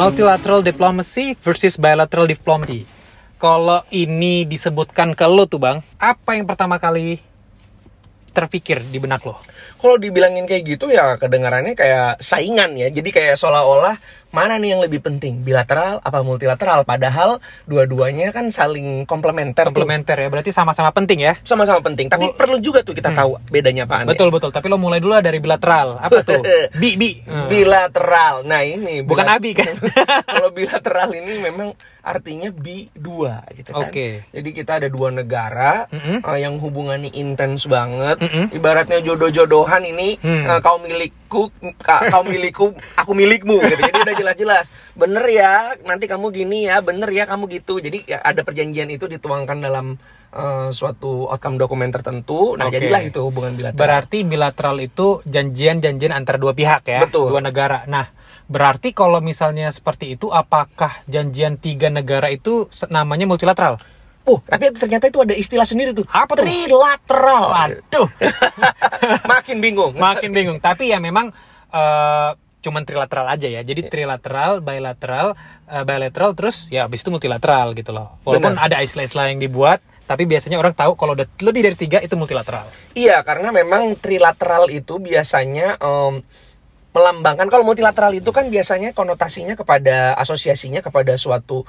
Multilateral diplomacy versus bilateral diplomacy. Kalau ini disebutkan ke lo tuh bang, apa yang pertama kali terpikir di benak lo? Kalau dibilangin kayak gitu ya kedengarannya kayak saingan ya. Jadi kayak seolah-olah mana nih yang lebih penting, bilateral apa multilateral? Padahal dua-duanya kan saling komplementer. tuh. Komplementer ya, berarti sama-sama penting ya? Sama-sama penting. Tapi Mul- perlu juga tuh kita Hmm. tahu bedanya ya. Betul betul. Tapi lo mulai dulu dari bilateral. Apa tuh? Bi bi. Hmm. Bilateral. Nah ini Bukan abi kan? Kalau bilateral ini memang artinya bi dua gitu kan. Oke. Jadi kita ada dua negara Mm-mm. eh, yang hubungannya intens banget. Mm-mm. Ibaratnya jodoh-jodohan ini Hmm. eh, kau milikku, ka- kau milikku, aku milikmu gitu. Jadi udah jelas-jelas. Bener ya, nanti kamu gini ya, bener ya kamu gitu. Jadi ya, ada perjanjian itu dituangkan dalam eh, suatu outcome dokumen tertentu. Nah, Oke. jadilah itu hubungan bilateral. Berarti bilateral itu janjian-janjian antara dua pihak ya, Betul. dua negara. Nah, berarti kalau misalnya seperti itu, apakah janjian tiga negara itu namanya multilateral? Oh, tapi ternyata itu ada istilah sendiri tuh. Apa tuh? Trilateral. Waduh, Makin bingung. makin bingung. Tapi ya memang eh, cuman trilateral aja ya. Jadi Iya. trilateral, bilateral, eh, bilateral, terus ya habis itu multilateral gitu loh. Walaupun Benar. ada istilah-istilah yang dibuat, tapi biasanya orang tahu kalau udah lebih dari tiga itu multilateral. Iya, karena memang trilateral itu biasanya em, melambangkan kalau multilateral itu kan biasanya konotasinya kepada asosiasinya kepada suatu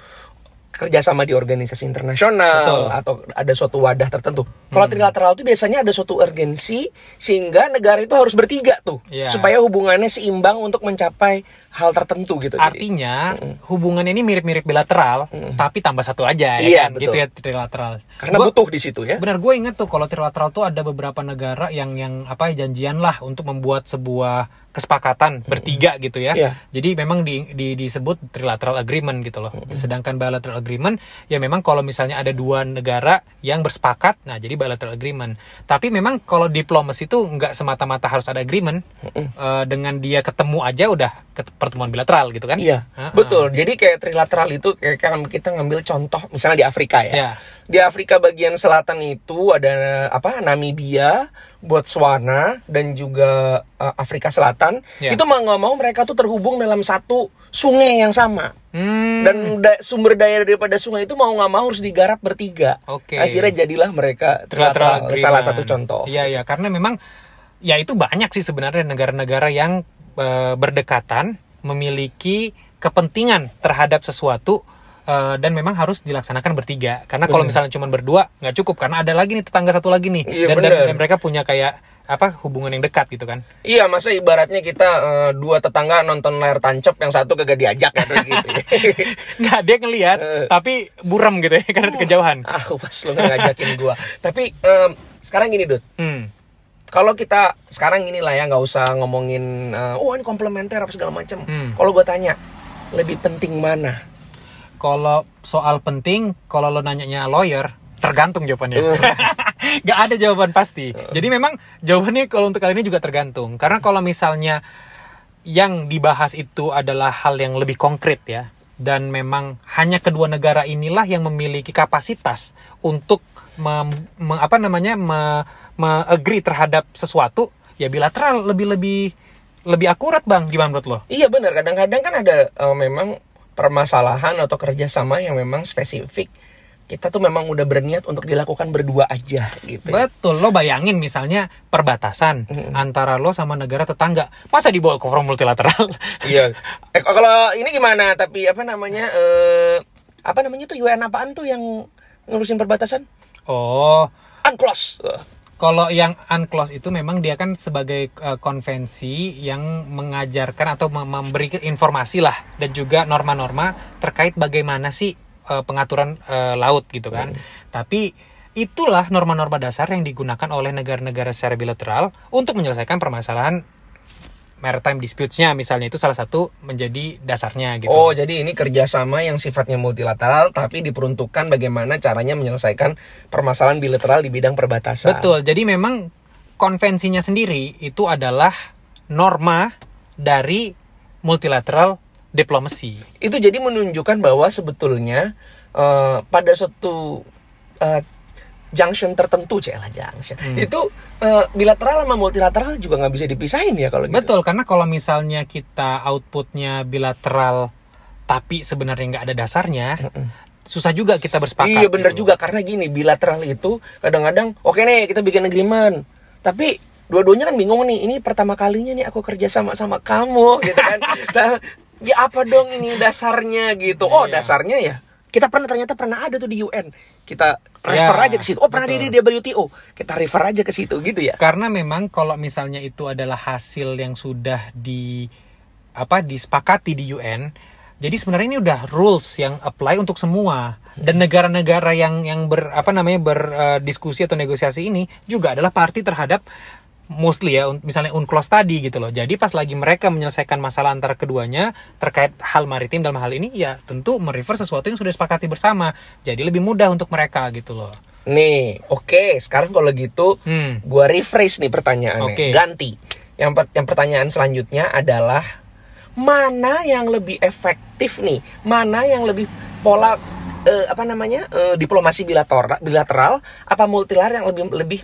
kerjasama di organisasi internasional Betul. atau ada suatu wadah tertentu. Kalau Hmm. trilateral itu biasanya ada suatu urgensi sehingga negara itu harus bertiga tuh Iya. supaya hubungannya seimbang untuk mencapai hal tertentu gitu. Jadi- Artinya Mm. hubungan ini mirip-mirip bilateral, Mm. tapi tambah satu aja ya Iya, kan? betul. Gitu ya trilateral. karena Gua- butuh di situ ya. Benar, gue inget tuh kalau trilateral tuh ada beberapa negara yang yang apa ya, janjian lah untuk membuat sebuah kesepakatan bertiga gitu ya. Iya. Jadi memang di, di- disebut trilateral agreement gitu loh. Sedangkan bilateral agreement ya memang kalau misalnya ada dua negara yang bersepakat, nah jadi bilateral agreement. Tapi memang kalau diplomasi itu nggak semata-mata harus ada agreement. Mm-mm. Eh, dengan dia ketemu aja udah ke- pertemuan bilateral gitu kan? Iya, Ah, ah. betul. Jadi kayak trilateral itu kayak kan kita ngambil contoh misalnya di Afrika ya. Ya. Di Afrika bagian selatan itu ada apa? Namibia, Botswana dan juga uh, Afrika Selatan. Ya. Itu mau nggak mau mereka tuh terhubung dalam satu sungai yang sama. Hmm, Dan da- sumber daya daripada sungai itu mau nggak mau harus digarap bertiga. Oke. Akhirnya jadilah mereka trilateral. Salah satu contoh. Iya iya karena memang ya itu banyak sih sebenarnya negara-negara yang eh, berdekatan memiliki kepentingan terhadap sesuatu eh, dan memang harus dilaksanakan bertiga. Karena kalau misalnya cuma berdua nggak cukup karena ada lagi nih tetangga satu lagi nih Iya, dan, dan, dan mereka punya kayak apa hubungan yang dekat gitu kan. Iya, masa ibaratnya kita uh, dua tetangga nonton layar tancap yang satu kagak diajak atau gitu. ya. Nggak dia ngelihat Eh. tapi buram gitu ya karena kejauhan. ah, pas lu nggak ngajakin gua. Tapi em, sekarang gini, Dut. Hmm. Kalau kita sekarang inilah ya nggak usah ngomongin uh, oh ini komplementer apa segala macam. Hmm. Kalau gua tanya, lebih penting mana? Kalau soal penting, kalau lo nanyanya lawyer, tergantung jawabannya. Uh, Gak ada jawaban pasti. Jadi memang jawabannya kalau untuk kali ini juga tergantung. Karena kalau misalnya yang dibahas itu adalah hal yang lebih konkret ya, dan memang hanya kedua negara inilah yang memiliki kapasitas untuk mem- me- apa namanya me, me- agree terhadap sesuatu, ya bilateral lebih lebih lebih akurat bang. Gimana menurut lo? iya benar. Kadang-kadang kan ada uh, memang permasalahan atau kerjasama yang memang spesifik. Kita tuh memang udah berniat untuk dilakukan berdua aja gitu. ya. Betul, lo bayangin misalnya perbatasan Mm-mm. antara lo sama negara tetangga, masa dibawa ke forum multilateral? Iya. Eh, kalau ini gimana? Tapi apa namanya? Eh, apa namanya tuh UN apaan tuh yang ngurusin perbatasan? Oh, Unclose. Kalau yang unclose itu memang dia kan sebagai eh, konvensi yang mengajarkan atau mem- memberi informasi lah dan juga norma-norma terkait bagaimana sih eh, pengaturan eh, laut gitu kan. Tapi itulah norma-norma dasar yang digunakan oleh negara-negara secara bilateral untuk menyelesaikan permasalahan maritime disputes-nya misalnya itu salah satu menjadi dasarnya gitu. Oh, jadi ini kerjasama yang sifatnya multilateral, tapi diperuntukkan bagaimana caranya menyelesaikan permasalahan bilateral di bidang perbatasan. Betul. Jadi memang konvensinya sendiri itu adalah norma dari multilateral diplomasi. Itu jadi menunjukkan bahwa sebetulnya eh, pada suatu eh, junction tertentu, celah junction, Hmm. itu eh, bilateral sama multilateral juga nggak bisa dipisahin ya kalau gitu. Betul, karena kalau misalnya kita outputnya bilateral tapi sebenarnya nggak ada dasarnya, Mm-mm. susah juga kita bersepakat. Iya bener gitu. juga karena gini bilateral itu kadang-kadang oke nih kita bikin agreement tapi dua-duanya kan bingung nih ini pertama kalinya nih aku kerja sama sama kamu gitu kan Nah, ya apa dong ini dasarnya gitu oh Iya. dasarnya ya kita pernah ternyata pernah ada tuh di UN kita refer Ya, aja ke situ. Oh pernah betul. di WTO kita refer aja ke situ gitu ya? Karena memang kalau misalnya itu adalah hasil yang sudah di apa disepakati di UN, jadi sebenarnya ini udah rules yang apply untuk semua. Dan negara-negara yang yang ber apa namanya berdiskusi atau negosiasi ini juga adalah party terhadap mostly ya misalnya UNCLOS tadi gitu loh. Jadi pas lagi mereka menyelesaikan masalah antara keduanya terkait hal maritim dalam hal ini ya tentu merefer sesuatu yang sudah disepakati bersama. Jadi lebih mudah untuk mereka gitu loh. nih oke sekarang kalau gitu Hmm. gua rephrase nih pertanyaannya Oke. ganti yang per- yang pertanyaan selanjutnya adalah mana yang lebih efektif nih mana yang lebih pola eh, apa namanya eh, diplomasi bilateral bilateral apa multilateral yang lebih lebih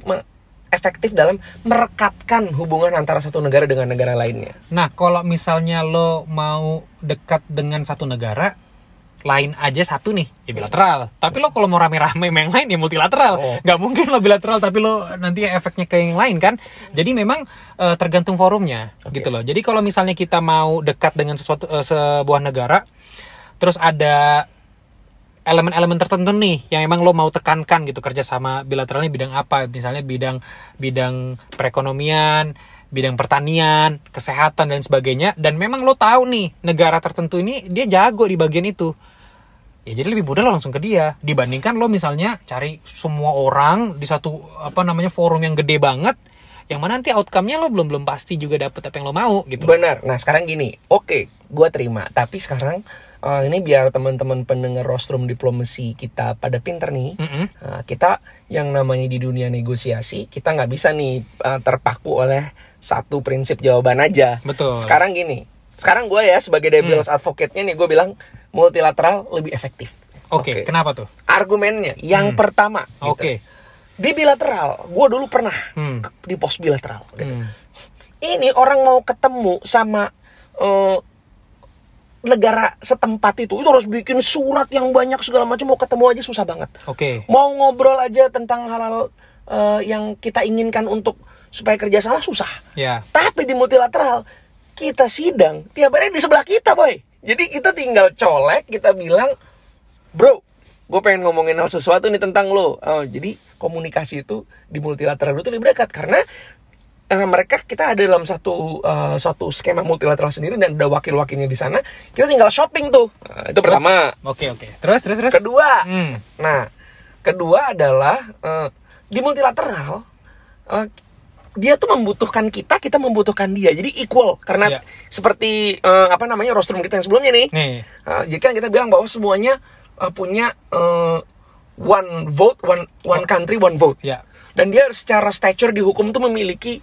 efektif dalam merekatkan hubungan antara satu negara dengan negara lainnya Nah, kalau misalnya lo mau dekat dengan satu negara, lain aja satu nih, ya bilateral. Tapi lo kalau mau rame-rame main lain ya multilateral. Oh. Nggak mungkin lo bilateral tapi lo nanti efeknya ke yang lain kan. Jadi memang eh, tergantung forumnya Oke. gitu loh. Jadi kalau misalnya kita mau dekat dengan sesuatu eh, sebuah negara, terus ada elemen-elemen tertentu nih yang emang lo mau tekankan gitu kerjasama bilateralnya bidang apa. Misalnya bidang bidang perekonomian bidang pertanian kesehatan dan sebagainya. Dan memang lo tahu nih negara tertentu ini dia jago di bagian itu. Ya jadi lebih mudah lo langsung ke dia. Dibandingkan lo misalnya cari semua orang di satu apa namanya forum yang gede banget yang mana nanti outcome-nya lo belum belum pasti juga dapet apa yang lo mau gitu. Benar. Nah sekarang gini. Oke gua terima. Tapi sekarang eh, ini biar teman-teman pendengar rostrum diplomasi kita pada pinter nih Mm-mm. Nah, kita yang namanya di dunia negosiasi kita nggak bisa nih uh, terpaku oleh satu prinsip jawaban aja. betul Sekarang gini, sekarang gue ya sebagai devil's advocate-nya nih gue bilang multilateral lebih efektif. oke oke. kenapa tuh Argumennya yang Hmm. pertama, gitu. oke di bilateral, gue dulu pernah Hmm. di pos bilateral. gitu. Hmm. Ini orang mau ketemu sama eh, negara setempat itu, itu harus bikin surat yang banyak segala macam mau ketemu aja susah banget. oke mau ngobrol aja tentang hal-hal eh, yang kita inginkan untuk supaya kerjasama susah. ya Tapi di multilateral kita sidang tiap hari di sebelah kita, boy. Jadi kita tinggal colek, kita bilang, bro, gue pengen ngomongin hal sesuatu nih tentang lo. Oh, jadi komunikasi itu di multilateral itu lebih dekat karena eh, mereka kita ada dalam satu eh, satu skema multilateral sendiri dan ada wakil-wakilnya di sana. Kita tinggal shopping tuh. Nah, itu pertama. Oke oke. Terus terus terus. Kedua, Hmm. Nah, kedua adalah eh, di multilateral eh, dia tuh membutuhkan kita, kita membutuhkan dia. Jadi equal karena Iya. seperti eh, apa namanya rostrum kita yang sebelumnya nih. Nih. Eh, jadi kan kita bilang bahwa semuanya eh, punya eh, one vote, one one Oh. country, one vote. Ya. Dan dia secara stature di hukum tuh memiliki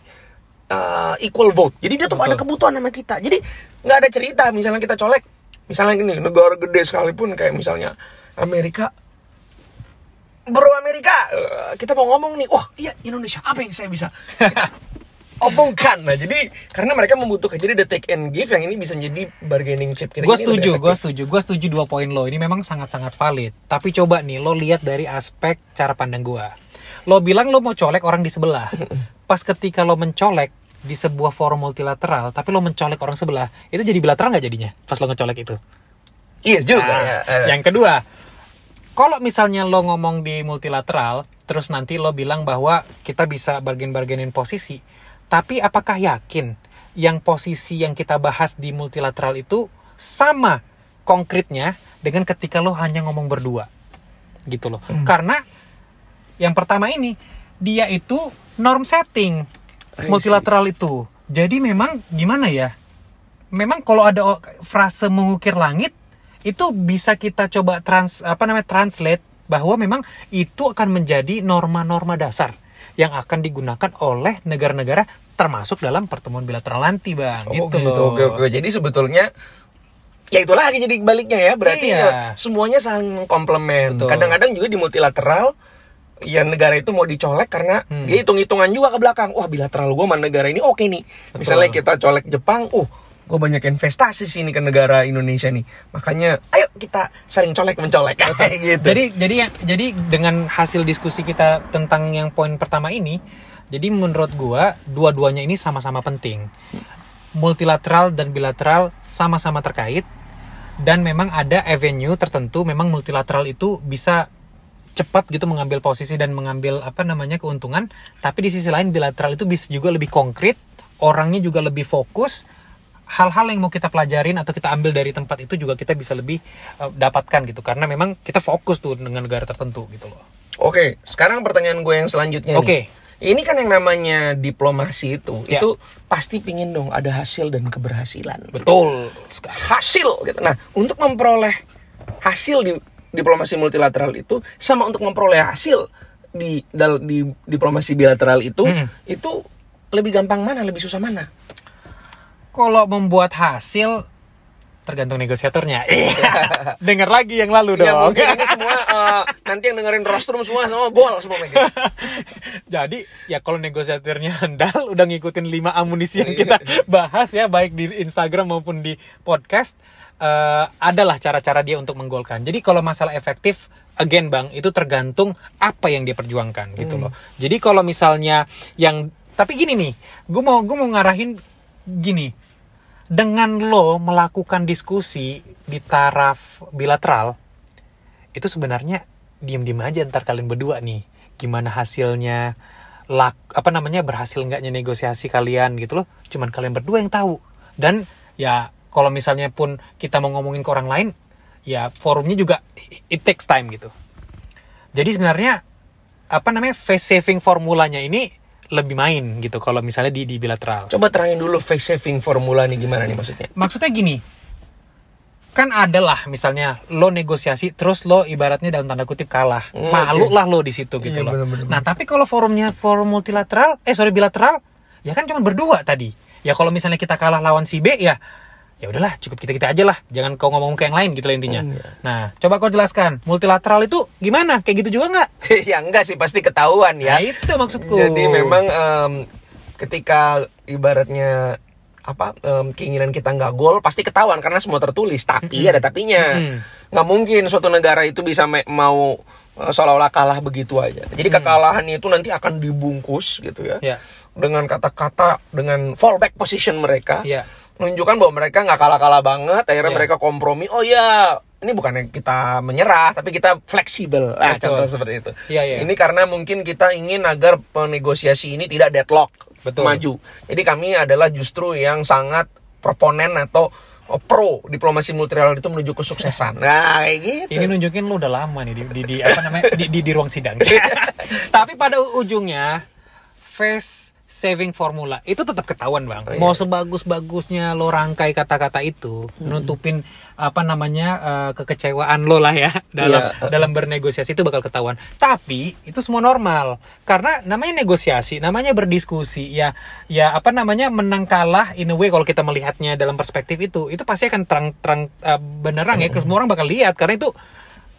eh, equal vote. Jadi dia tuh Betul. ada kebutuhan sama kita. Jadi nggak ada cerita misalnya kita colek, misalnya gini negara gede sekalipun kayak misalnya Amerika. Bro Amerika, eh, kita mau ngomong nih, wah iya Indonesia apa yang saya bisa kita omongkan. Nah jadi karena mereka membutuhkan, jadi ada take and give yang ini bisa jadi bargaining chip kita. Gue setuju, gue setuju, gue setuju dua poin lo. Ini memang sangat-sangat valid. Tapi coba nih, lo lihat dari aspek cara pandang gue. Lo bilang lo mau colek orang di sebelah. Pas ketika lo mencolek di sebuah forum multilateral, tapi lo mencolek orang sebelah, itu jadi bilateral nggak jadinya? Pas lo ngecolek itu. Iya juga. Nah, ya, eh. Yang kedua, kalau misalnya lo ngomong di multilateral, terus nanti lo bilang bahwa kita bisa bargain-bargainin posisi, tapi apakah yakin yang posisi yang kita bahas di multilateral itu sama konkretnya dengan ketika lo hanya ngomong berdua? Gitu loh. Hmm. Karena yang pertama ini dia itu norm setting multilateral itu. Jadi memang gimana ya? Memang kalau ada frase mengukir langit itu bisa kita coba trans apa namanya translate bahwa memang itu akan menjadi norma-norma dasar yang akan digunakan oleh negara-negara termasuk dalam pertemuan bilateral nanti, Bang. Oh gitu, gitu, oke, oke. Jadi sebetulnya ya itu lagi jadi baliknya ya. Berarti Iya. ya, semuanya saling komplement. Kadang-kadang juga di multilateral ya negara itu mau dicolek karena Hmm. dia hitung-hitungan juga ke belakang. Wah bilateral gue sama negara ini oke nih. Betul. Misalnya kita colek Jepang, uh gue banyak investasi sini ke negara Indonesia nih. Makanya ayo kita saling colek mencolek kayak gitu. Jadi jadi yang jadi dengan hasil diskusi kita tentang yang poin pertama ini, jadi menurut gua dua-duanya ini sama-sama penting. Multilateral dan bilateral sama-sama terkait dan memang ada avenue tertentu memang multilateral itu bisa cepat gitu mengambil posisi dan mengambil apa namanya keuntungan, tapi di sisi lain bilateral itu bisa juga lebih konkret, orangnya juga lebih fokus, hal-hal yang mau kita pelajarin atau kita ambil dari tempat itu juga kita bisa lebih eh, dapatkan gitu karena memang kita fokus tuh dengan negara tertentu gitu loh. oke sekarang pertanyaan gue yang selanjutnya nih. Oke. ini kan yang namanya diplomasi itu Ya. itu pasti pingin dong ada hasil dan keberhasilan Betul. hasil gitu nah untuk memperoleh hasil di diplomasi multilateral itu sama untuk memperoleh hasil di di diplomasi bilateral itu Mm. itu lebih gampang mana lebih susah mana Kalau membuat hasil tergantung negosiatornya. Iya. Dengar lagi yang lalu dong. Ya mungkin ini semua eh, nanti yang dengerin rostrum semua semua gol semua mereka. Jadi ya kalau negosiatornya handal udah ngikutin 5 amunisi yang kita bahas ya baik di Instagram maupun di podcast eh, adalah cara-cara dia untuk menggolkan. Jadi kalau masalah efektif again Bang itu tergantung apa yang dia perjuangkan gitu Hmm. loh. Jadi kalau misalnya yang tapi gini nih, gue mau gue mau ngarahin gini. Dengan lo melakukan diskusi di taraf bilateral itu sebenarnya diem-diem aja ntar kalian berdua nih gimana hasilnya lak apa namanya berhasil nggaknya negosiasi kalian gitu loh cuman kalian berdua yang tahu dan ya kalau misalnya pun kita mau ngomongin ke orang lain ya forumnya juga it takes time gitu jadi sebenarnya apa namanya face saving formulanya ini lebih main gitu kalau misalnya di di bilateral Coba terangin dulu face saving formula nih gimana nih maksudnya? maksudnya gini kan ada lah misalnya lo negosiasi terus lo ibaratnya dalam tanda kutip kalah Hmm, malu oke. lah lo di situ gitu Iya, loh bener-bener. nah tapi kalau forumnya forum multilateral eh sorry bilateral ya kan cuma berdua tadi ya kalau misalnya kita kalah lawan si B ya ya udahlah cukup kita kita aja lah. Jangan kau ngomong ke yang lain gitu lah intinya. Hmm, nah coba kau jelaskan multilateral itu gimana? Kayak gitu juga nggak? Ya enggak sih pasti ketahuan ya. Ya. itu maksudku. Jadi memang em, ketika ibaratnya apa em, keinginan kita nggak gol pasti ketahuan karena semua tertulis. Tapi Mm-mm. ada tapinya. Nggak mungkin suatu negara itu bisa mau eh, seolah-olah kalah begitu aja. Jadi Hmm. kekalahan itu nanti akan dibungkus gitu ya. Ya. Dengan kata-kata dengan fallback position mereka. Ya menunjukkan bahwa mereka nggak kalah-kalah banget akhirnya Iya. mereka kompromi oh ya ini bukannya kita menyerah tapi kita fleksibel nah, Betul. contoh seperti itu ya ya ini karena mungkin kita ingin agar penegosiasi ini tidak deadlock Betul. maju jadi kami adalah justru yang sangat proponen atau oh, pro diplomasi multilateral itu menuju kesuksesan nah kayak gitu Ini nunjukin lu udah lama nih di, di, di apa namanya di, di, di ruang sidang. Tapi pada ujungnya face saving formula itu tetap ketahuan bang. Oh, iya. Mau sebagus-bagusnya lo rangkai kata-kata itu, Hmm. nutupin apa namanya eh, kekecewaan lo lah ya dalam Iya. dalam bernegosiasi itu bakal ketahuan. Tapi itu semua normal karena namanya negosiasi, namanya berdiskusi ya ya apa namanya menang kalah in a way kalau kita melihatnya dalam perspektif itu itu pasti akan terang-terang eh, benerang ya. Mm-mm. Semua orang bakal lihat karena itu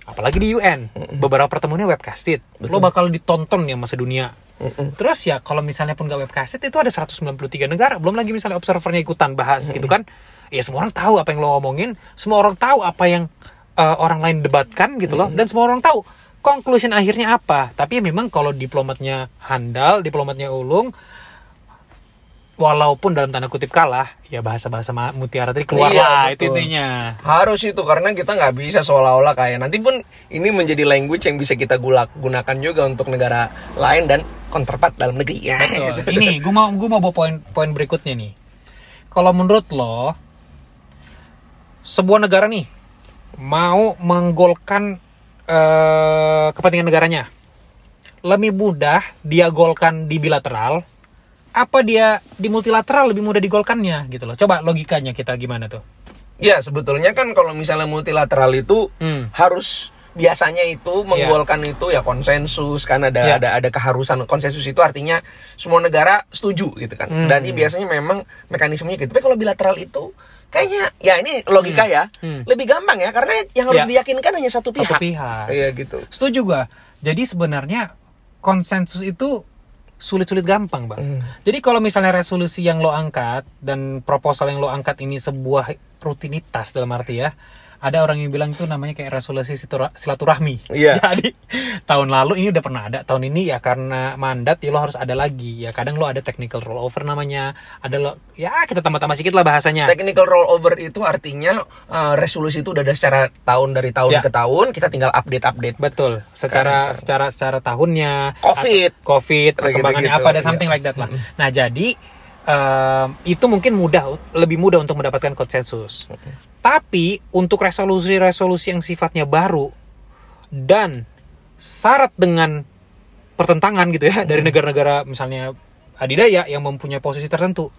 apalagi di UN Mm-mm. beberapa pertemuannya webcasted lo Betul. bakal ditonton ya masa dunia Mm-mm. terus ya kalau misalnya pun gak webcasted itu ada 193 negara belum lagi misalnya observernya ikutan bahas Mm-mm. gitu kan ya semua orang tahu apa yang lo omongin semua orang tahu apa yang eh, orang lain debatkan gitu loh Mm-mm. dan semua orang tahu conclusion akhirnya apa tapi ya memang kalau diplomatnya handal diplomatnya ulung walaupun dalam tanda kutip kalah ya bahasa-bahasa ma- mutiara tadi keluar Iya, lah itu intinya. Harus itu karena kita nggak bisa seolah-olah kayak nanti pun ini menjadi language yang bisa kita gulak gunakan juga untuk negara lain dan counterpart dalam negeri ya. Betul. Ini gue mau gue mau bawa poin poin berikutnya nih. Kalau menurut lo sebuah negara nih mau menggolkan eh, kepentingan negaranya, lebih mudah dia golkan di bilateral, apa dia di multilateral lebih mudah digolkannya gitu loh. Coba logikanya kita gimana tuh? ya sebetulnya kan kalau misalnya multilateral itu Hmm. harus biasanya itu menggolkan itu ya konsensus kan ada Iya. ada ada keharusan konsensus itu artinya semua negara setuju gitu kan Hmm. dan ini biasanya memang mekanismenya gitu tapi kalau bilateral itu kayaknya ya ini logika ya Hmm. lebih gampang ya karena yang harus Iya. diyakinkan hanya satu pihak Satu pihak. iya gitu Setuju gua. Jadi sebenarnya konsensus itu sulit-sulit gampang bang. Hmm. Jadi kalau misalnya resolusi yang lo angkat dan proposal yang lo angkat ini sebuah rutinitas dalam arti ya, ada orang yang bilang itu namanya kayak resolusi silaturahmi. Iya. Jadi tahun lalu ini udah pernah ada, tahun ini ya karena mandat ya lo harus ada lagi. Ya kadang lo ada technical rollover namanya, ada lo ya kita tambah-tambah sedikit lah bahasanya. Technical rollover itu artinya uh, resolusi itu udah ada secara tahun dari tahun Ya. ke tahun, kita tinggal update-update. Betul, secara secara secara tahunnya Covid. atau- COVID, perkembangannya gitu-gitu, apa ada something like that lah. Nah, jadi em, itu mungkin mudah lebih mudah untuk mendapatkan konsensus. Tapi untuk resolusi-resolusi yang sifatnya baru dan syarat dengan pertentangan gitu ya dari Hmm. negara-negara misalnya adidaya yang mempunyai posisi tertentu,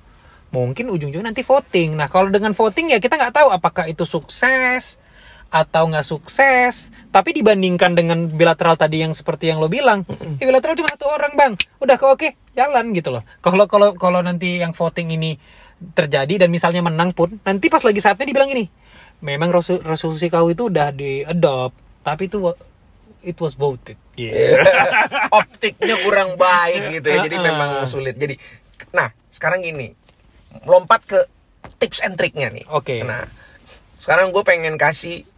mungkin ujung-ujungnya nanti voting. Nah, kalau dengan voting ya kita nggak tahu apakah itu sukses atau nggak sukses. Tapi dibandingkan dengan bilateral tadi yang seperti yang lo bilang, Mm-mm. ya bilateral cuma satu orang bang, udah kok oke jalan gitu loh. Kalau kalau kalau nanti yang voting ini terjadi dan misalnya menang pun, nanti pas lagi saatnya dibilang ini, memang resolusi kau itu udah di adopt, tapi itu it was voted. Iya. Optiknya kurang baik gitu ya, jadi Uh-uh. memang sulit. Jadi, nah sekarang gini, lompat ke tips and triknya nih. Oke. Nah, sekarang gue pengen kasih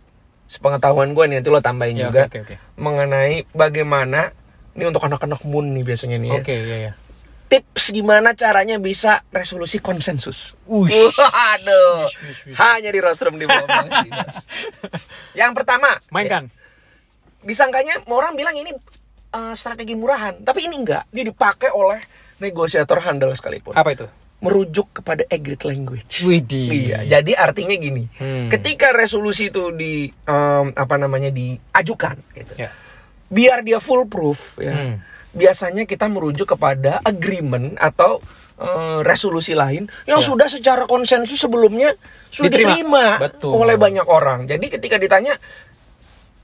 sepengetahuan gue nih, nanti lo tambahin Ya, juga Oke oke. mengenai bagaimana ini untuk anak-anak moon nih biasanya nih ya. Oke ya ya. Tips gimana caranya bisa resolusi konsensus. Ush. Waduh. Wish, wish, wish. Hanya di rostrum di bawah. Yang pertama, Mainkan. disangkanya orang bilang ini uh, strategi murahan, tapi ini enggak. Ini dipakai oleh negosiator handal sekalipun. Apa itu? Merujuk kepada agreed language. Widih. Iya, jadi artinya gini. Hmm. Ketika resolusi itu di um, apa namanya diajukan gitu. Ya. Biar dia full proof ya. Hmm. Biasanya kita merujuk kepada agreement atau uh, resolusi lain yang Ya. sudah secara konsensus sebelumnya sudah Diterima. diterima, Betul. oleh banyak orang. Jadi ketika ditanya,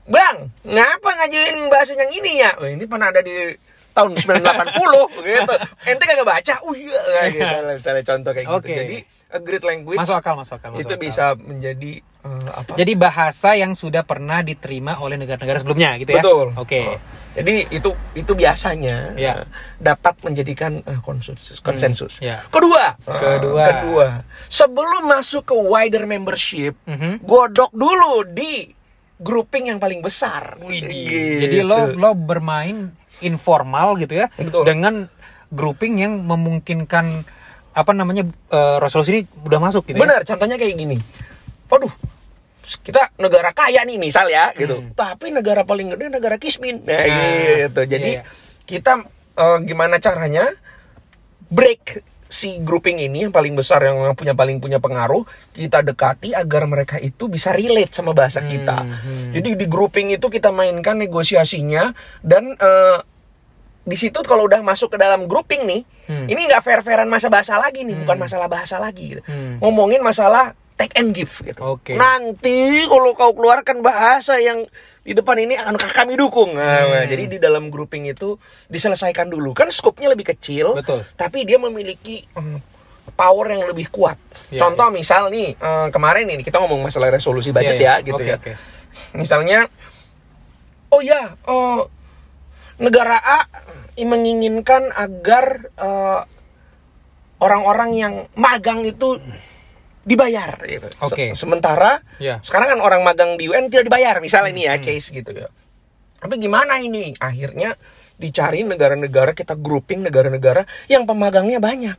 "Bang, ngapa ngajuin bahasa yang ini ya?" Oh, ini pernah ada di tahun 1980 gitu. Ente kagak baca? Oh iya, gitu lah, misalnya contoh kayak gitu. Oke. Jadi agreed language Masuk akal, masuk akal. masuk itu akal. bisa menjadi eh, apa? Jadi bahasa yang sudah pernah diterima oleh negara-negara sebelumnya gitu ya. Betul. Oke. Oh. Jadi itu itu biasanya Ya. eh, dapat menjadikan eh, konsensus. konsensus. Hmm, ya. Kedua, eh, Kedua. kedua, sebelum masuk ke wider membership, Mhm. godok dulu di grouping yang paling besar. Gitu. Jadi lo lo bermain informal gitu ya Betul. dengan grouping yang memungkinkan apa namanya eh, resolusi ini udah masuk gitu Benar, contohnya kayak gini. Waduh, kita negara kaya nih misal ya gitu. Hmm. Tapi negara paling gede negara kismin. Nah, Nah, gitu. Jadi iya, iya. kita eh, gimana caranya break si grouping ini yang paling besar yang punya paling punya pengaruh kita dekati agar mereka itu bisa relate sama bahasa Hmm, kita. hmm. Jadi di grouping itu kita mainkan negosiasinya dan eh, di situ kalau udah masuk ke dalam grouping nih, Hmm. ini nggak fair-fairan masa bahasa lagi nih, Hmm. bukan masalah bahasa lagi gitu Hmm. ngomongin masalah take and give gitu. Oke. Nanti kalau kau keluarkan bahasa yang di depan ini akan kami dukung. Nah, Hmm. nah, jadi di dalam grouping itu diselesaikan dulu. Kan skopnya lebih kecil, Betul. tapi dia memiliki eh, power yang lebih kuat. Iya, Contoh misal nih eh, kemarin ini kita ngomong masalah resolusi budget Iya, iya. ya gitu Oke, ya. oke. Misalnya oh ya, eh, negara A menginginkan agar orang-orang yang magang itu dibayar gitu. Oke. sementara Ya. sekarang kan orang magang di UN tidak dibayar misalnya ini ya Hmm. case gitu ya. Tapi gimana ini? Akhirnya dicari negara-negara kita grouping negara-negara yang pemagangnya banyak.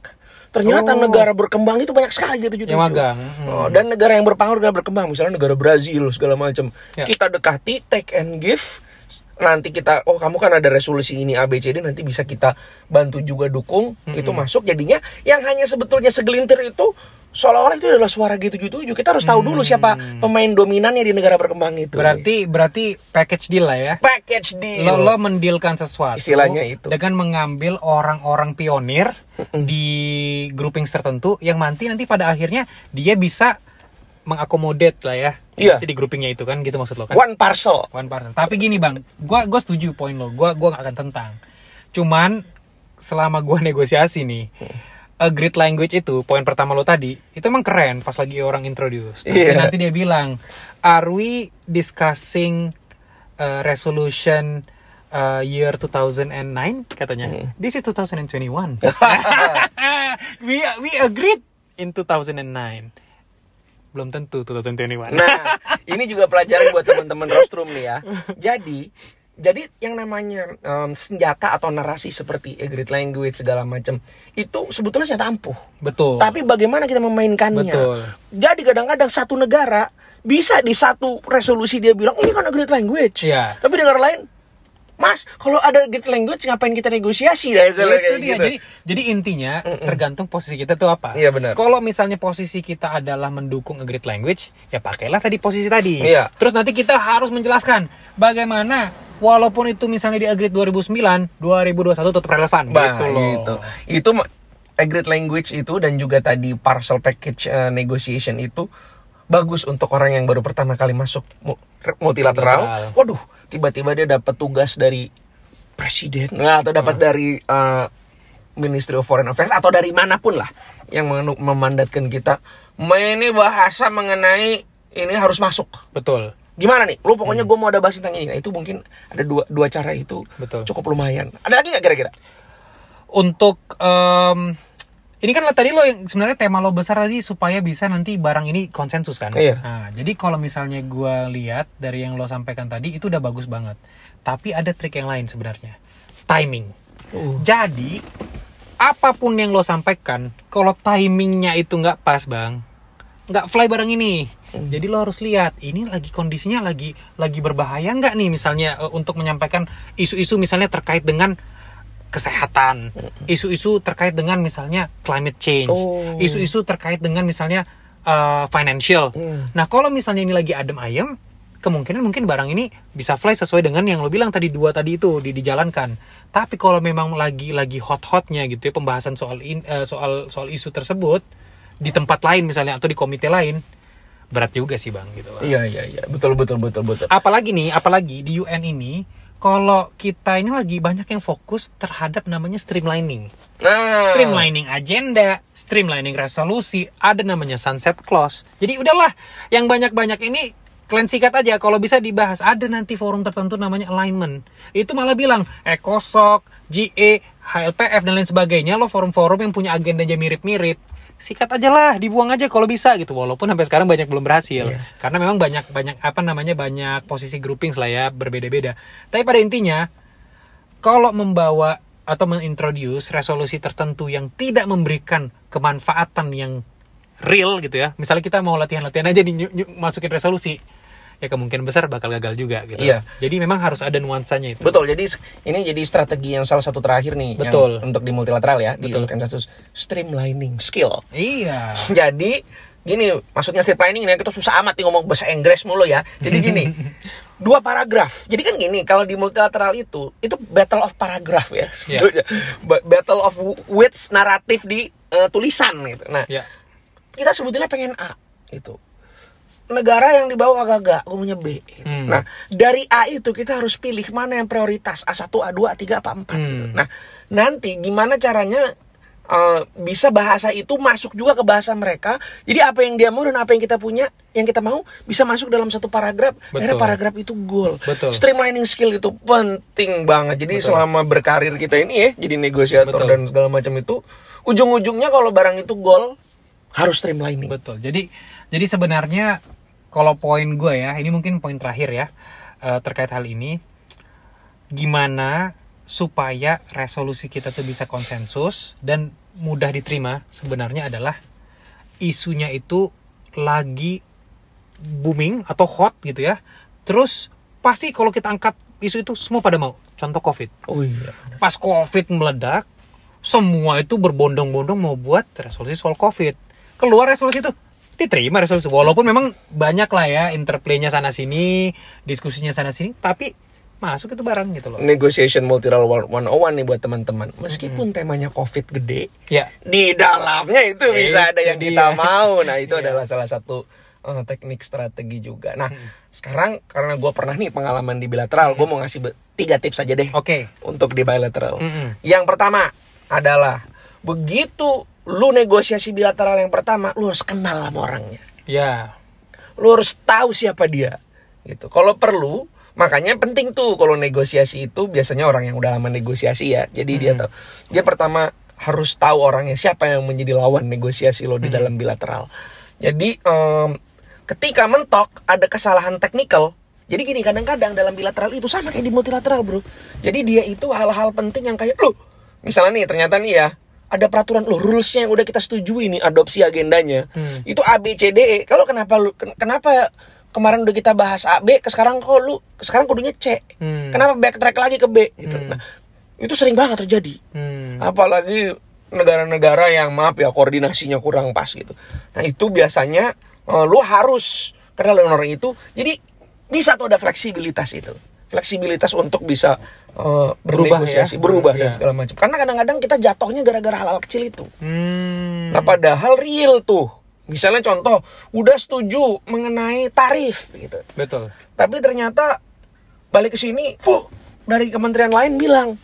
Ternyata Oh. negara berkembang itu banyak sekali gitu Yang magang. Hmm. Oh, dan negara yang berpengaruh negara berkembang misalnya negara Brazil segala macam Ya. kita dekati take and give nanti kita oh kamu kan ada resolusi ini ABCD nanti bisa kita bantu juga dukung Mm-mm. itu masuk jadinya yang hanya sebetulnya segelintir itu seolah-olah itu adalah suara G77 kita harus tahu dulu Hmm. siapa pemain dominannya di negara berkembang itu Berarti berarti package deal lah ya. package deal Lo, lo mendilkan sesuatu Istilahnya itu. dengan mengambil orang-orang pionir di groupings tertentu yang nanti nanti pada akhirnya dia bisa mengakomodate lah ya. Iya. Nanti di groupingnya itu kan gitu maksud lo kan. one parcel One person. Tapi gini bang, gua gua setuju poin lo. Gua gua gak akan tentang. Cuman selama gua negosiasi nih, a great language itu poin pertama lo tadi itu emang keren pas lagi orang introduce. Tapi Iya. nanti dia bilang, are we discussing uh, resolution uh, year 2009 katanya. Hmm. This is 2021. we we agreed in 2009. Belum tentu 2021. Nah, ini juga pelajaran buat teman-teman rostrum nih ya. Jadi, jadi yang namanya em, senjata atau narasi seperti agreed language segala macam itu sebetulnya senjata ampuh. Betul. Tapi bagaimana kita memainkannya? betul. Jadi kadang-kadang satu negara bisa di satu resolusi dia bilang ini kan agreed language. Iya. Tapi negara lain, Mas, kalau ada agreed language ngapain kita negosiasi? Nah, Itu dia. gitu. Jadi jadi intinya Mm-mm. tergantung posisi kita tuh apa. Iya benar. Kalau misalnya posisi kita adalah mendukung agreed language, ya pakailah tadi posisi tadi. Iya. Terus nanti kita harus menjelaskan bagaimana walaupun itu misalnya di agreed 2009, 2021 tetap relevan Bah, gitu loh. gitu. Itu agreed language itu dan juga tadi parcel package eh, negotiation itu bagus untuk orang yang baru pertama kali masuk mu- multilateral. Multilateral. Waduh, tiba-tiba dia dapat tugas dari presiden nah, atau dapat Ah. dari eh, Ministry of Foreign Affairs atau dari mana pun lah yang memandatkan kita. "Ma, Ini bahasa mengenai ini harus masuk. Betul, Gimana nih? Lu pokoknya Hmm. gue mau ada bahas tentang ini. Nah, itu mungkin ada dua dua cara itu betul. cukup lumayan. Ada lagi nggak kira-kira? Untuk em, ini kan tadi lo yang sebenarnya tema lo besar tadi supaya bisa nanti barang ini konsensus kan. Iya. Nah, jadi kalau misalnya gua lihat dari yang lo sampaikan tadi itu udah bagus banget. Tapi ada trik yang lain sebenarnya. Timing. Jadi apa pun yang lo sampaikan, kalau timingnya itu nggak pas bang, nggak fly barang ini. Hmm. Jadi lo harus lihat ini lagi kondisinya lagi lagi berbahaya nggak nih misalnya eh, untuk menyampaikan isu-isu misalnya terkait dengan kesehatan, isu-isu terkait dengan misalnya climate change, Oh. isu-isu terkait dengan misalnya eh, financial. Hmm. Nah kalau misalnya ini lagi adem ayem, kemungkinan mungkin barang ini bisa fly sesuai dengan yang lo bilang tadi dua tadi itu di, dijalankan. Tapi kalau memang lagi lagi hot-hotnya gitu ya pembahasan soal in- eh, soal soal isu tersebut di tempat lain misalnya atau di komite lain berat juga sih bang gitu. Bang. Iya iya iya betul betul betul betul. Apalagi nih, apalagi di UN ini kalau kita ini lagi banyak yang fokus terhadap namanya streamlining. Nah, Streamlining agenda, streamlining resolusi, ada namanya sunset clause. Jadi udahlah, yang banyak-banyak ini kalian sikat aja kalau bisa dibahas. Ada nanti forum tertentu namanya alignment. Itu malah bilang ECOSOC, GE, HLPF dan lain sebagainya lo forum-forum yang punya agenda aja mirip-mirip. Sikat aja lah, dibuang aja kalau bisa gitu. Walaupun sampai sekarang banyak belum berhasil. Iya. Karena memang banyak banyak apa namanya banyak posisi groupings lah ya berbeda-beda. Tapi pada intinya kalau membawa atau mengintroduce resolusi tertentu yang tidak memberikan kemanfaatan yang real gitu ya. Misalnya kita mau latihan-latihan aja di masukin resolusi, ya kemungkinan besar bakal gagal juga gitu. Iya. Jadi memang harus ada nuansanya itu. Betul, jadi ini jadi strategi yang salah satu terakhir nih yang Betul. untuk di multilateral ya, di Betul. konsensus streamlining skill. Iya. Jadi gini, maksudnya streamlining ini kita susah amat nih ngomong bahasa Inggris mulu ya. Jadi gini, dua paragraf. Jadi kan gini, kalau di multilateral itu itu battle of paragraph ya sebetulnya. Ba- Battle of w- words naratif di eh, tulisan gitu. Nah, Ya. kita sebetulnya pengen A itu. Negara yang dibawa agak-agak, gue punya B. Hmm. Nah, dari A itu kita harus pilih mana yang prioritas, A1, A2, A3, apa 4 Hmm. Nah, nanti gimana caranya eh, bisa bahasa itu masuk juga ke bahasa mereka. Jadi apa yang dia mau dan apa yang kita punya, yang kita mau bisa masuk dalam satu paragraf. Betul. paragraf itu goal. Betul. Streamlining skill itu penting banget. Jadi Betul. selama berkarir kita ini ya, jadi negosiator Betul. dan segala macam itu, ujung-ujungnya kalau barang itu goal harus streamlining. Betul. Jadi jadi sebenarnya kalau poin gue ya, ini mungkin poin terakhir ya eh, terkait hal ini. Gimana supaya resolusi kita tuh bisa konsensus dan mudah diterima sebenarnya adalah isunya itu lagi booming atau hot gitu ya. Terus pasti kalau kita angkat isu itu semua pada mau. Contoh COVID. Oh iya. Pas COVID meledak, semua itu berbondong-bondong mau buat resolusi soal COVID. Keluar resolusi itu diterima resolusi. Walaupun memang banyak lah ya interplaynya sana sini, diskusinya sana sini, tapi masuk itu barang gitu loh. Negotiation multilateral 101 nih buat teman-teman. Meskipun temanya COVID gede, Ya, di dalamnya itu bisa ada yang kita dia. mau. Nah, itu Iya. adalah salah satu eh, teknik strategi juga. Nah, Hmm. sekarang karena gue pernah nih pengalaman di bilateral, gue mau ngasih tiga tips aja deh oke. untuk di bilateral. Mm-mm. Yang pertama adalah begitu lu negosiasi bilateral yang pertama, lu harus kenal sama orangnya. Ya, Lu harus tahu siapa dia. Gitu. Kalau perlu, Makanya penting tuh kalau negosiasi itu biasanya orang yang udah lama negosiasi ya. Jadi dia Hmm. tahu. Dia pertama harus tahu orangnya siapa yang menjadi lawan negosiasi lo di Hmm. dalam bilateral. Jadi em, ketika mentok ada kesalahan teknikal. Jadi gini kadang-kadang dalam bilateral itu sama kayak di multilateral bro. Jadi dia itu hal-hal penting yang kayak loh. Misalnya nih ternyata nih ya ada peraturan loh rulesnya yang udah kita setujui nih adopsi agendanya. Hmm. itu A B C D E. Kalau kenapa lu ken- kenapa kemarin udah kita bahas A B ke sekarang kok lu sekarang kudunya C? Hmm. kenapa backtrack lagi ke B? Gitu. Hmm. nah itu sering banget terjadi. Hmm. apalagi negara-negara yang maaf ya koordinasinya kurang pas gitu. Nah itu biasanya eh, lu harus karena lu orang itu. Jadi bisa tuh ada fleksibilitas itu fleksibilitas untuk bisa eh, Berubah ya? berubah dan Iya. segala macam karena kadang-kadang kita jatuhnya gara-gara hal-hal kecil itu Hmm. Nah padahal real tuh. Misalnya contoh, udah setuju mengenai tarif gitu. Betul. Tapi ternyata balik ke sini, "Puh, dari kementerian lain bilang,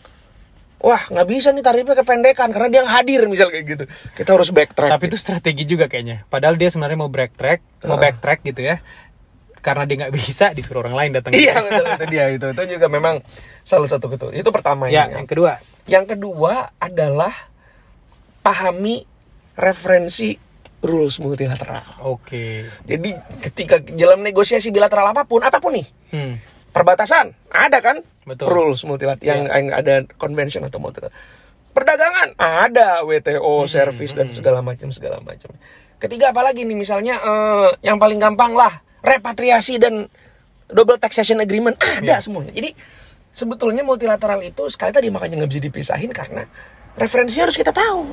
wah nggak bisa nih tarifnya kependekan karena dia nggak hadir misal kayak gitu. Kita harus backtrack. Tapi itu strategi juga kayaknya. Padahal dia sebenarnya mau backtrack, mau Heeh. backtrack gitu ya. Karena dia nggak bisa, disuruh orang lain datang. Iya betul itu dia itu. Itu juga memang salah satu itu. Itu pertama Ya, ini. yang kedua. Yang kedua adalah pahami referensi rules multilateral. Oke. Jadi ketika dalam negosiasi bilateral apa pun, apa pun nih, Hmm. perbatasan ada kan Betul. rules multilateral yang, Iya. yang ada convention atau multilateral perdagangan ada WTO Hmm, service dan hmm. segala macam segala macam ketiga apalagi nih misalnya eh, yang paling gampang lah repatriasi dan double taxation agreement ada Iya. semuanya jadi sebetulnya multilateral itu sekali tadi makanya nggak bisa dipisahin karena referensinya harus kita tahu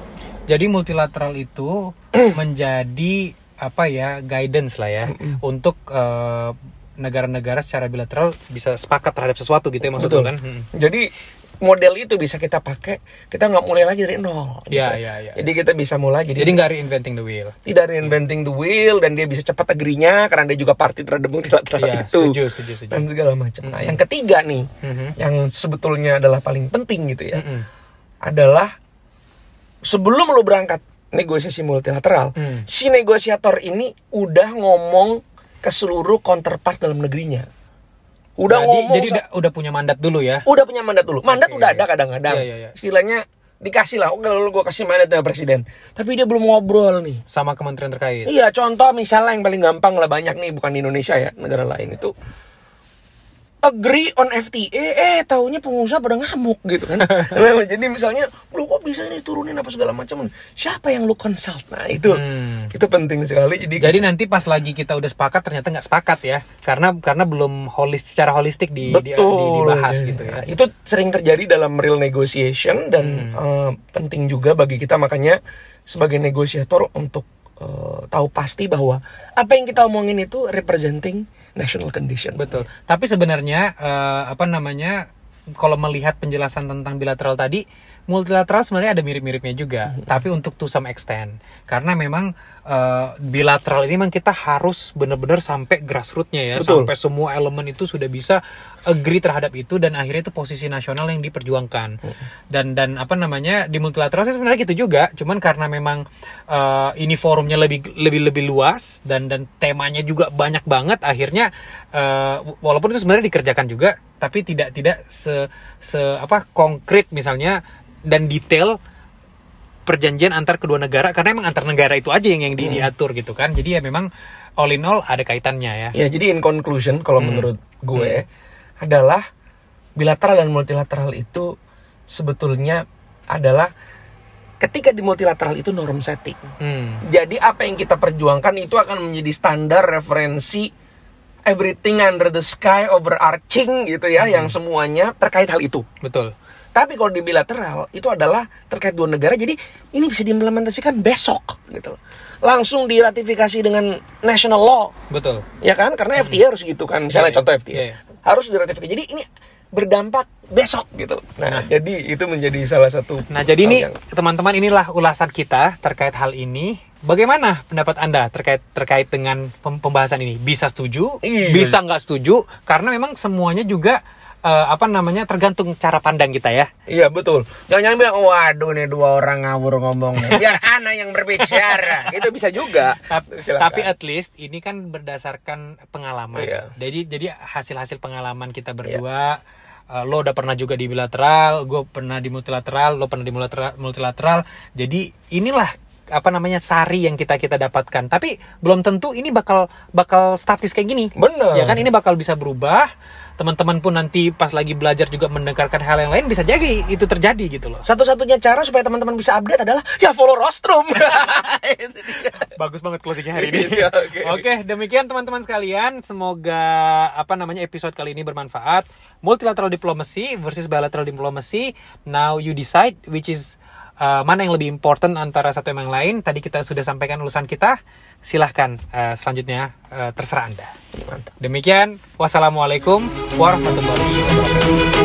Jadi multilateral itu menjadi apa ya guidance lah ya untuk eh, negara-negara secara bilateral bisa sepakat terhadap sesuatu gitu ya maksudnya kan? Hmm. jadi model itu bisa kita pakai kita nggak mulai lagi dari nol gitu. Iya, iya, iya. jadi kita bisa mulai jadi Jadi nggak reinventing the wheel. tidak reinventing the wheel dan dia bisa cepat agree-nya karena dia juga party terhadap multilateral Iya, itu setuju, setuju, setuju. dan segala macam. Nah, yang ketiga nih Mhm. yang sebetulnya adalah paling penting gitu ya Mm-mm. adalah sebelum lo berangkat negosiasi multilateral Hmm. si negosiator ini udah ngomong ke seluruh counterpart dalam negerinya. Udah jadi, ngomong jadi udah, udah punya mandat dulu ya. udah punya mandat dulu. Mandat Oke. udah ada kadang-kadang. Iya, iya, iya. Istilahnya dikasih lah, oke lalu gue kasih mandat sama presiden. Tapi dia belum ngobrol nih. sama kementerian terkait. Iya, contoh misalnya yang paling gampang lah banyak nih bukan di Indonesia ya, negara lain itu agree on FTA, eh taunya pengusaha pada ngamuk gitu kan. Jadi misalnya, lu kok bisa ini turunin apa segala macam. Siapa yang lu consult? Nah, itu Hmm. itu penting sekali. Jadi, Jadi nanti pas lagi kita udah sepakat ternyata nggak sepakat ya, karena karena belum holis secara holistik di, di- betul di- dibahas Nah, gitu ya. Itu sering terjadi dalam real negotiation dan Hmm. eh, penting juga bagi kita makanya sebagai negosiator untuk eh, tahu pasti bahwa apa yang kita omongin itu representing national condition. Betul. Tapi sebenarnya eh, apa namanya kalau melihat penjelasan tentang bilateral tadi, multilateral sebenarnya ada mirip-miripnya juga, Mhm. tapi untuk to some extent. Karena memang eh, bilateral ini memang kita harus benar-benar sampai grassrootsnya ya, Betul. sampai semua elemen itu sudah bisa agree terhadap itu dan akhirnya itu posisi nasional yang diperjuangkan. Mhm. Dan dan apa namanya di multilateral sih sebenarnya gitu juga, cuman karena memang eh, ini forumnya lebih lebih lebih luas dan dan temanya juga banyak banget akhirnya eh, walaupun itu sebenarnya dikerjakan juga tapi tidak tidak se se apa konkret misalnya dan detail perjanjian antar kedua negara karena emang antar negara itu aja yang yang di- Hmm. diatur gitu kan jadi ya memang all in all ada kaitannya ya Ya, jadi in conclusion kalau Hmm. menurut gue adalah bilateral dan multilateral itu sebetulnya adalah ketika di multilateral itu norm setting. Hmm, Jadi apa yang kita perjuangkan itu akan menjadi standar referensi everything under the sky overarching gitu ya Hmm. yang semuanya terkait hal itu. betul Tapi kalau di bilateral itu adalah terkait dua negara jadi ini bisa diimplementasikan besok gitu. Langsung diratifikasi dengan national law betul ya kan karena FTA harus gitu kan misalnya Iya, contoh FTA iya, iya. harus diratifikasi jadi ini berdampak besok gitu nah, Nah. jadi itu menjadi salah satu Nah, jadi ini yang- teman-teman inilah ulasan kita terkait hal ini. Bagaimana pendapat Anda terkait terkait dengan pem- pembahasan ini? Bisa setuju, Iya. bisa nggak setuju? Karena memang semuanya juga eh, apa namanya tergantung cara pandang kita ya. Iya betul. Jangan-jangan bilang, waduh nih dua orang ngawur ngomong nih. Biar anak yang berbicara. Itu bisa juga. Tapi, tapi at least ini kan berdasarkan pengalaman. Iya. Jadi jadi hasil-hasil pengalaman kita berdua. eh, lo udah pernah juga di bilateral, gue pernah di multilateral, lo pernah di multilateral. multilateral. Jadi inilah apa namanya sari yang kita kita dapatkan. Tapi belum tentu ini bakal bakal statis kayak gini. Bener. Ya kan ini bakal bisa berubah. Teman-teman pun nanti pas lagi belajar juga mendengarkan hal yang lain bisa jadi itu terjadi gitu loh. Satu-satunya cara supaya teman-teman bisa update adalah ya follow Rostrum. Bagus banget closingnya hari ini. Iya, oke. Oke, demikian teman-teman sekalian. Semoga apa namanya episode kali ini bermanfaat. Multilateral diplomacy versus bilateral diplomacy. Now you decide which is uh, mana yang lebih important antara satu sama yang lain. Tadi kita sudah sampaikan urusan kita. Silahkan uh, selanjutnya uh, terserah anda. Demikian, wassalamualaikum warahmatullahi wabarakatuh.